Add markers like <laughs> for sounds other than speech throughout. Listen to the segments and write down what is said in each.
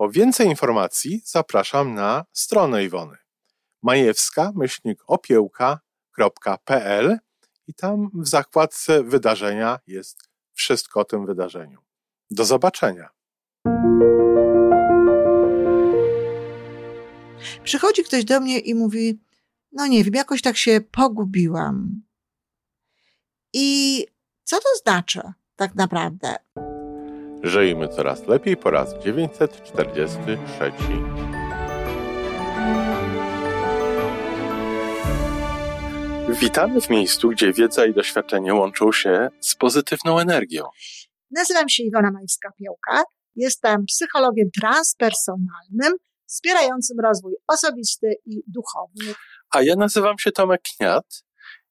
Po więcej informacji zapraszam na stronę Iwony majewska-opiełka.pl i tam w zakładce wydarzenia jest wszystko o tym wydarzeniu. Do zobaczenia. Przychodzi ktoś do mnie i mówi: No nie wiem, jakoś tak się pogubiłam. I co to znaczy tak naprawdę? Żyjmy coraz lepiej po raz 943. Witamy w miejscu, gdzie wiedza i doświadczenie łączą się z pozytywną energią. Nazywam się Iwona Majewska-Piołka. Jestem psychologiem transpersonalnym, wspierającym rozwój osobisty i duchowy. A ja nazywam się Tomek Kniat.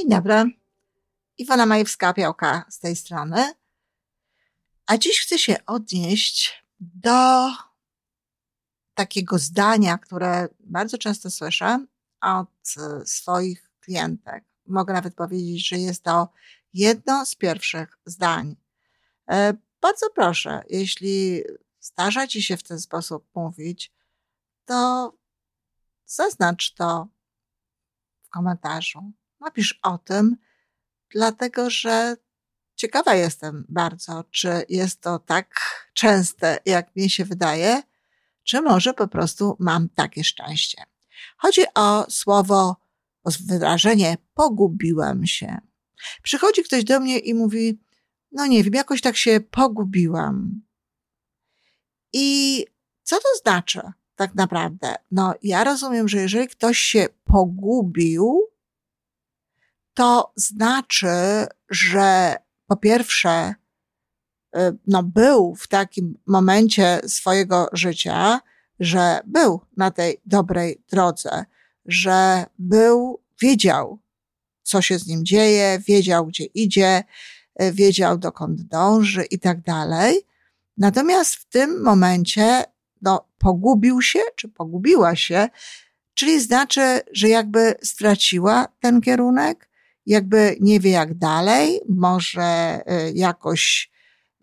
Dzień dobry. Iwona Majewska-Piołka z tej strony. A dziś chcę się odnieść do takiego zdania, które bardzo często słyszę od swoich klientek. Mogę nawet powiedzieć, że jest to jedno z pierwszych zdań. E, bardzo proszę, jeśli zdarza Ci się w ten sposób mówić, to zaznacz to w komentarzu. Napisz o tym, dlatego że ciekawa jestem bardzo, czy jest to tak częste, jak mi się wydaje, czy może po prostu mam takie szczęście. Chodzi o słowo, o wyrażenie pogubiłem się. Przychodzi ktoś do mnie i mówi, no nie wiem, jakoś tak się pogubiłam. I co to znaczy tak naprawdę? No, ja rozumiem, że jeżeli ktoś się pogubił, to znaczy, że po pierwsze, y, no, był w takim momencie swojego życia, że był na tej dobrej drodze, że był, wiedział, co się z nim dzieje, wiedział, gdzie idzie, y, wiedział, dokąd dąży i tak dalej. Natomiast w tym momencie, no, pogubił się, czy pogubiła się, czyli znaczy, że jakby straciła ten kierunek, jakby nie wie jak dalej, może y, jakoś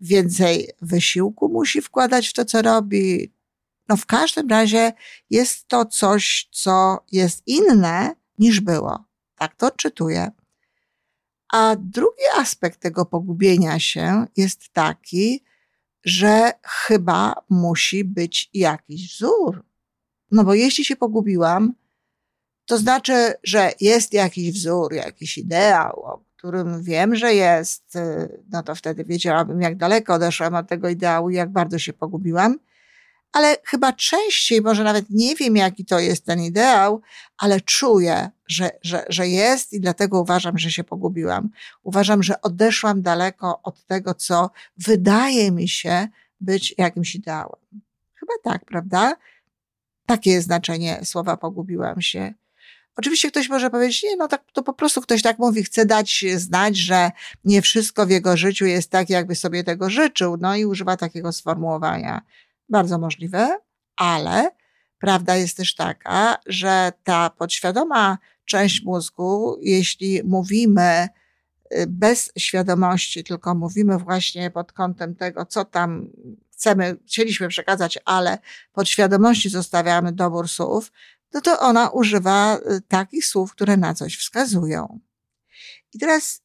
więcej wysiłku musi wkładać w to, co robi. No w każdym razie jest to coś, co jest inne niż było. Tak to odczytuję. A drugi aspekt tego pogubienia się jest taki, że chyba musi być jakiś wzór. No bo jeśli się pogubiłam, to znaczy, że jest jakiś wzór, jakiś ideał, o którym wiem, że jest, y, no to wtedy wiedziałabym, jak daleko odeszłam od tego ideału, jak bardzo się pogubiłam. Ale chyba częściej, może nawet nie wiem, jaki to jest ten ideał, ale czuję, że, że, że jest i dlatego uważam, że się pogubiłam. Uważam, że odeszłam daleko od tego, co wydaje mi się być jakimś ideałem. Chyba tak, prawda? Takie jest znaczenie słowa pogubiłam się. Oczywiście ktoś może powiedzieć, nie, no tak, to po prostu ktoś tak mówi, chce dać znać, że nie wszystko w jego życiu jest tak, jakby sobie tego życzył, no i używa takiego sformułowania. Bardzo możliwe, ale prawda jest też taka, że ta podświadoma część mózgu, jeśli mówimy y, bez świadomości, tylko mówimy właśnie pod kątem tego, co tam chcemy, chcieliśmy przekazać, ale pod świadomości zostawiamy dobór słów, no to ona używa y, takich słów, które na coś wskazują. I teraz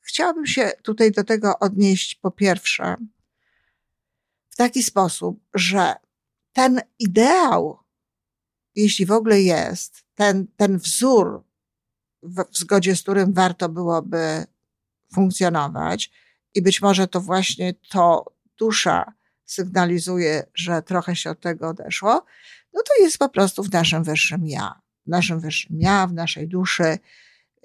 chciałabym się tutaj do tego odnieść po pierwsze w taki sposób, że ten ideał, jeśli w ogóle jest, ten, ten wzór, w, w zgodzie z którym warto byłoby funkcjonować, i być może to właśnie to dusza sygnalizuje, że trochę się od tego odeszło, no to jest po prostu w naszym wyższym ja. W naszym wyższym ja, w naszej duszy.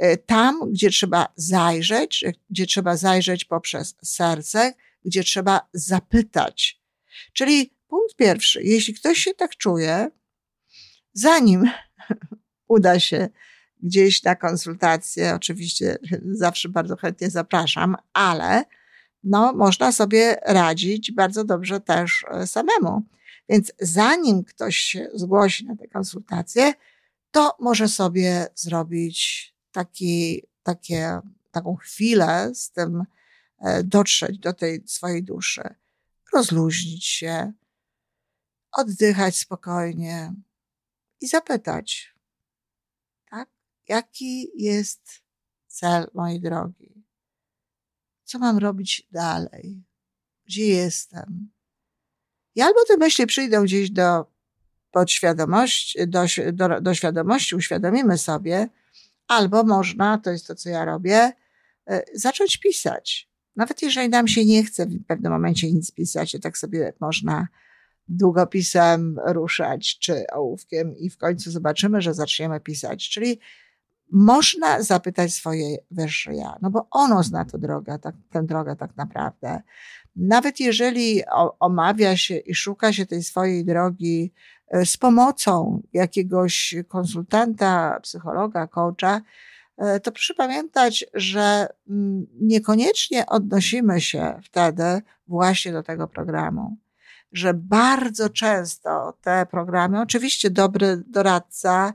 Y, tam, gdzie trzeba zajrzeć, gdzie trzeba zajrzeć poprzez serce, gdzie trzeba zapytać. Czyli punkt pierwszy, jeśli ktoś się tak czuje, zanim <laughs> uda się gdzieś na konsultację, oczywiście <laughs> zawsze bardzo chętnie zapraszam, ale no, można sobie radzić bardzo dobrze też e, samemu. Więc zanim ktoś się zgłosi na tę konsultację, to może sobie zrobić taki, takie, taką chwilę z tym, e, dotrzeć do tej swojej duszy, rozluźnić się, oddychać spokojnie i zapytać, tak, jaki jest cel mojej drogi? Co mam robić dalej? Gdzie jestem? I albo te myśli przyjdą gdzieś do podświadomości, do, do, do świadomości, uświadomimy sobie, albo można, to jest to, co ja robię, e, zacząć pisać. Nawet jeżeli nam się nie chce w pewnym momencie nic pisać, to tak sobie można długopisem ruszać, czy ołówkiem i w końcu zobaczymy, że zaczniemy pisać. Czyli można zapytać swoje wyższe ja, no bo ono zna tę drogę, tak, tę drogę tak naprawdę. Nawet jeżeli omawia się i szuka się tej swojej drogi e, z pomocą jakiegoś konsultanta, psychologa, coacha, e, to proszę pamiętać, że mm, niekoniecznie odnosimy się wtedy właśnie do tego programu. Że bardzo często te programy, oczywiście dobry doradca,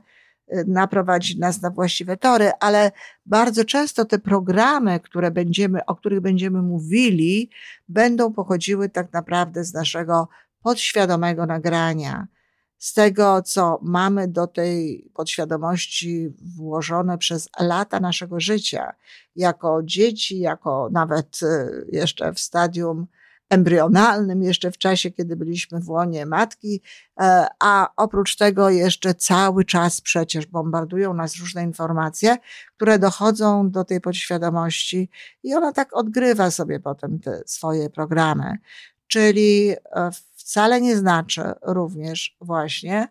naprowadzić nas na właściwe tory, ale bardzo często te programy, które będziemy, o których będziemy mówili, będą pochodziły tak naprawdę z naszego podświadomego nagrania, z tego, co mamy do tej podświadomości włożone przez lata naszego życia, jako dzieci, jako nawet y, jeszcze w stadium embrionalnym jeszcze w czasie, kiedy byliśmy w łonie matki, e, a oprócz tego jeszcze cały czas przecież bombardują nas różne informacje, które dochodzą do tej podświadomości i ona tak odgrywa sobie potem te swoje programy. Czyli e, wcale nie znaczy również właśnie,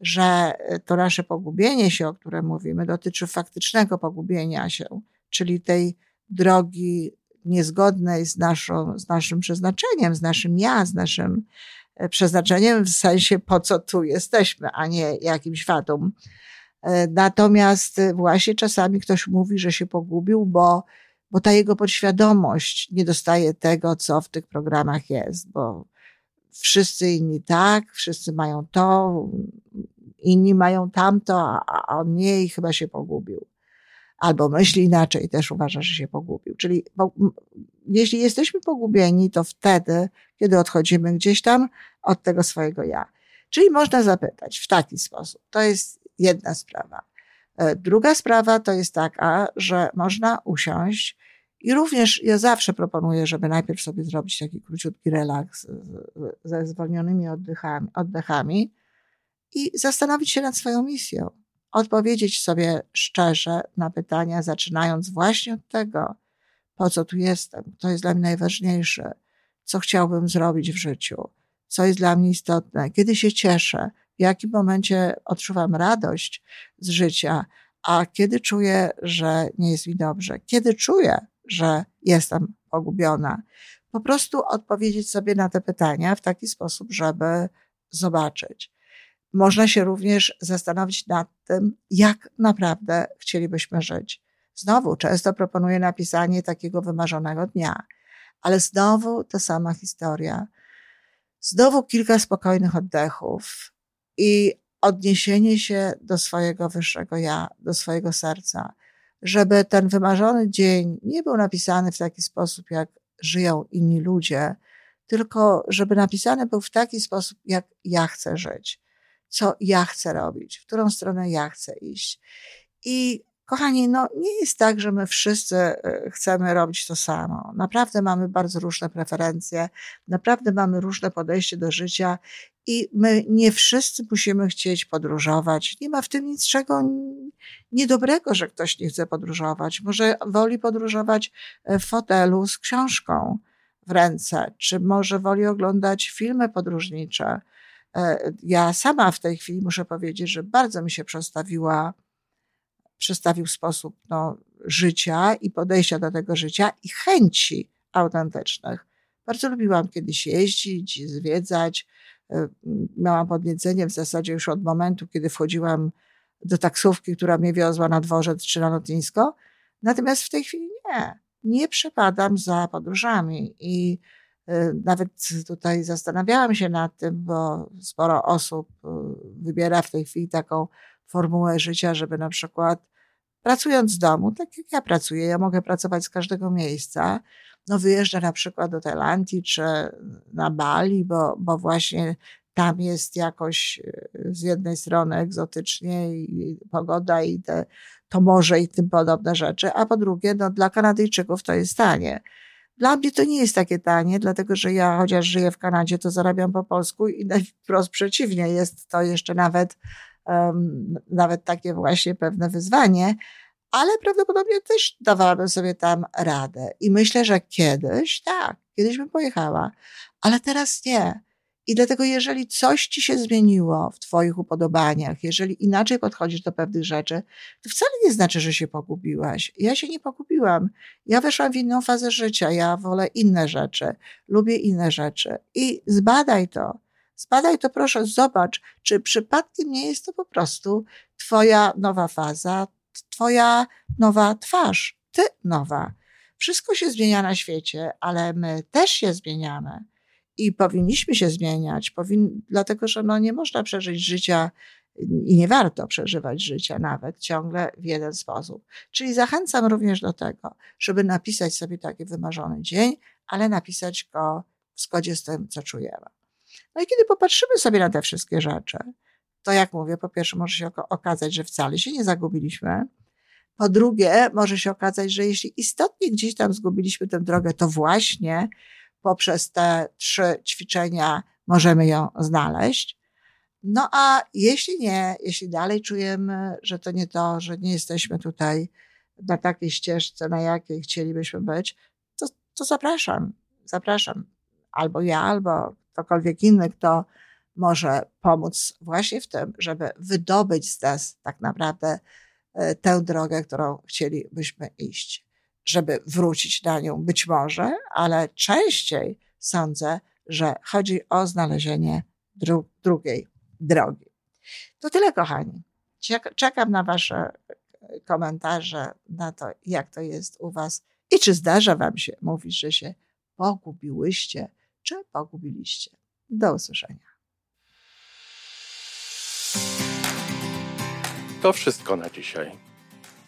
że to nasze pogubienie się, o którym mówimy, dotyczy faktycznego pogubienia się, czyli tej drogi niezgodnej z, naszą, z naszym przeznaczeniem, z naszym ja, z naszym e, przeznaczeniem w sensie po co tu jesteśmy, a nie jakimś fatum. E, natomiast właśnie czasami ktoś mówi, że się pogubił, bo, bo ta jego podświadomość nie dostaje tego, co w tych programach jest, bo wszyscy inni tak, wszyscy mają to, inni mają tamto, a on nie i chyba się pogubił albo myśli inaczej, też uważa, że się pogubił. Czyli jeśli jesteśmy pogubieni, to wtedy, kiedy odchodzimy gdzieś tam od tego swojego ja. Czyli można zapytać w taki sposób. To jest jedna sprawa. E, druga sprawa to jest taka, że można usiąść i również ja zawsze proponuję, żeby najpierw sobie zrobić taki króciutki relaks ze zwolnionymi oddechami, oddechami i zastanowić się nad swoją misją odpowiedzieć sobie szczerze na pytania, zaczynając właśnie od tego, po co tu jestem, co jest dla mnie najważniejsze, co chciałbym zrobić w życiu, co jest dla mnie istotne, kiedy się cieszę, w jakim momencie odczuwam radość z życia, a kiedy czuję, że nie jest mi dobrze, kiedy czuję, że jestem pogubiona. Po prostu odpowiedzieć sobie na te pytania w taki sposób, żeby zobaczyć. Można się również zastanowić nad tym, jak naprawdę chcielibyśmy żyć. Znowu, często proponuję napisanie takiego wymarzonego dnia, ale znowu ta sama historia. Znowu kilka spokojnych oddechów i odniesienie się do swojego wyższego ja, do swojego serca, żeby ten wymarzony dzień nie był napisany w taki sposób, jak żyją inni ludzie, tylko żeby napisany był w taki sposób, jak ja chcę żyć co ja chcę robić, w którą stronę ja chcę iść. I kochani, no nie jest tak, że my wszyscy e, chcemy robić to samo. Naprawdę mamy bardzo różne preferencje, naprawdę mamy różne podejście do życia I my nie wszyscy musimy chcieć podróżować. Nie ma w tym niczego niedobrego, że ktoś nie chce podróżować. Może woli podróżować w fotelu z książką w ręce, czy może woli oglądać filmy podróżnicze. E, ja sama w tej chwili muszę powiedzieć, że bardzo mi się przestawiła, przestawił sposób no, życia i podejścia do tego życia i chęci autentycznych. Bardzo lubiłam kiedyś jeździć, zwiedzać. E, miałam podniecenie w zasadzie już od momentu, kiedy wchodziłam do taksówki, która mnie wiozła na dworzec czy na lotnisko. Natomiast w tej chwili nie. Nie przepadam za podróżami i nawet tutaj zastanawiałam się nad tym, bo sporo osób e, wybiera w tej chwili taką formułę życia, żeby na przykład pracując z domu, tak jak ja pracuję, ja mogę pracować z każdego miejsca, no wyjeżdża na przykład do Tajlandii czy na Bali, bo, bo właśnie tam jest jakoś e, z jednej strony egzotycznie i pogoda i te, to morze i tym podobne rzeczy, a po drugie, no dla Kanadyjczyków to jest tanie. Dla mnie to nie jest takie tanie, dlatego że ja chociaż żyję w Kanadzie, to zarabiam po polsku i <laughs> wprost przeciwnie, jest to jeszcze nawet, um, nawet takie właśnie pewne wyzwanie, ale prawdopodobnie też dawałabym sobie tam radę. I myślę, że kiedyś, tak, kiedyś bym pojechała, ale teraz nie. I dlatego, jeżeli coś ci się zmieniło w Twoich upodobaniach, jeżeli inaczej podchodzisz do pewnych rzeczy, to wcale nie znaczy, że się pogubiłaś. Ja się nie pogubiłam. Ja weszłam w inną fazę życia. Ja wolę inne rzeczy, lubię inne rzeczy. I zbadaj to. Zbadaj to, proszę, zobacz, czy przypadkiem nie jest to po prostu Twoja nowa faza, Twoja nowa twarz, Ty nowa. Wszystko się zmienia na świecie, ale my też się zmieniamy i powinniśmy się zmieniać, powin, dlatego że no nie można przeżyć życia i nie warto przeżywać życia nawet ciągle w jeden sposób. Czyli zachęcam również do tego, żeby napisać sobie taki wymarzony dzień, ale napisać go w zgodzie z tym, co czujemy. No i kiedy popatrzymy sobie na te wszystkie rzeczy, to jak mówię, po pierwsze może się okazać, że wcale się nie zagubiliśmy. Po drugie, może się okazać, że jeśli istotnie gdzieś tam zgubiliśmy tę drogę, to właśnie poprzez te trzy ćwiczenia możemy ją znaleźć. No a jeśli nie, jeśli dalej czujemy, że to nie to, że nie jesteśmy tutaj na takiej ścieżce, na jakiej chcielibyśmy być, to, to zapraszam, zapraszam. Albo ja, albo ktokolwiek inny, kto może pomóc właśnie w tym, żeby wydobyć z nas tak naprawdę e, tę drogę, którą chcielibyśmy iść żeby wrócić na nią być może, ale częściej sądzę, że chodzi o znalezienie dru drugiej drogi. To tyle, kochani. Czekam na Wasze e, komentarze na to, jak to jest u Was i czy zdarza Wam się mówić, że się pogubiłyście, czy pogubiliście. Do usłyszenia. To wszystko na dzisiaj.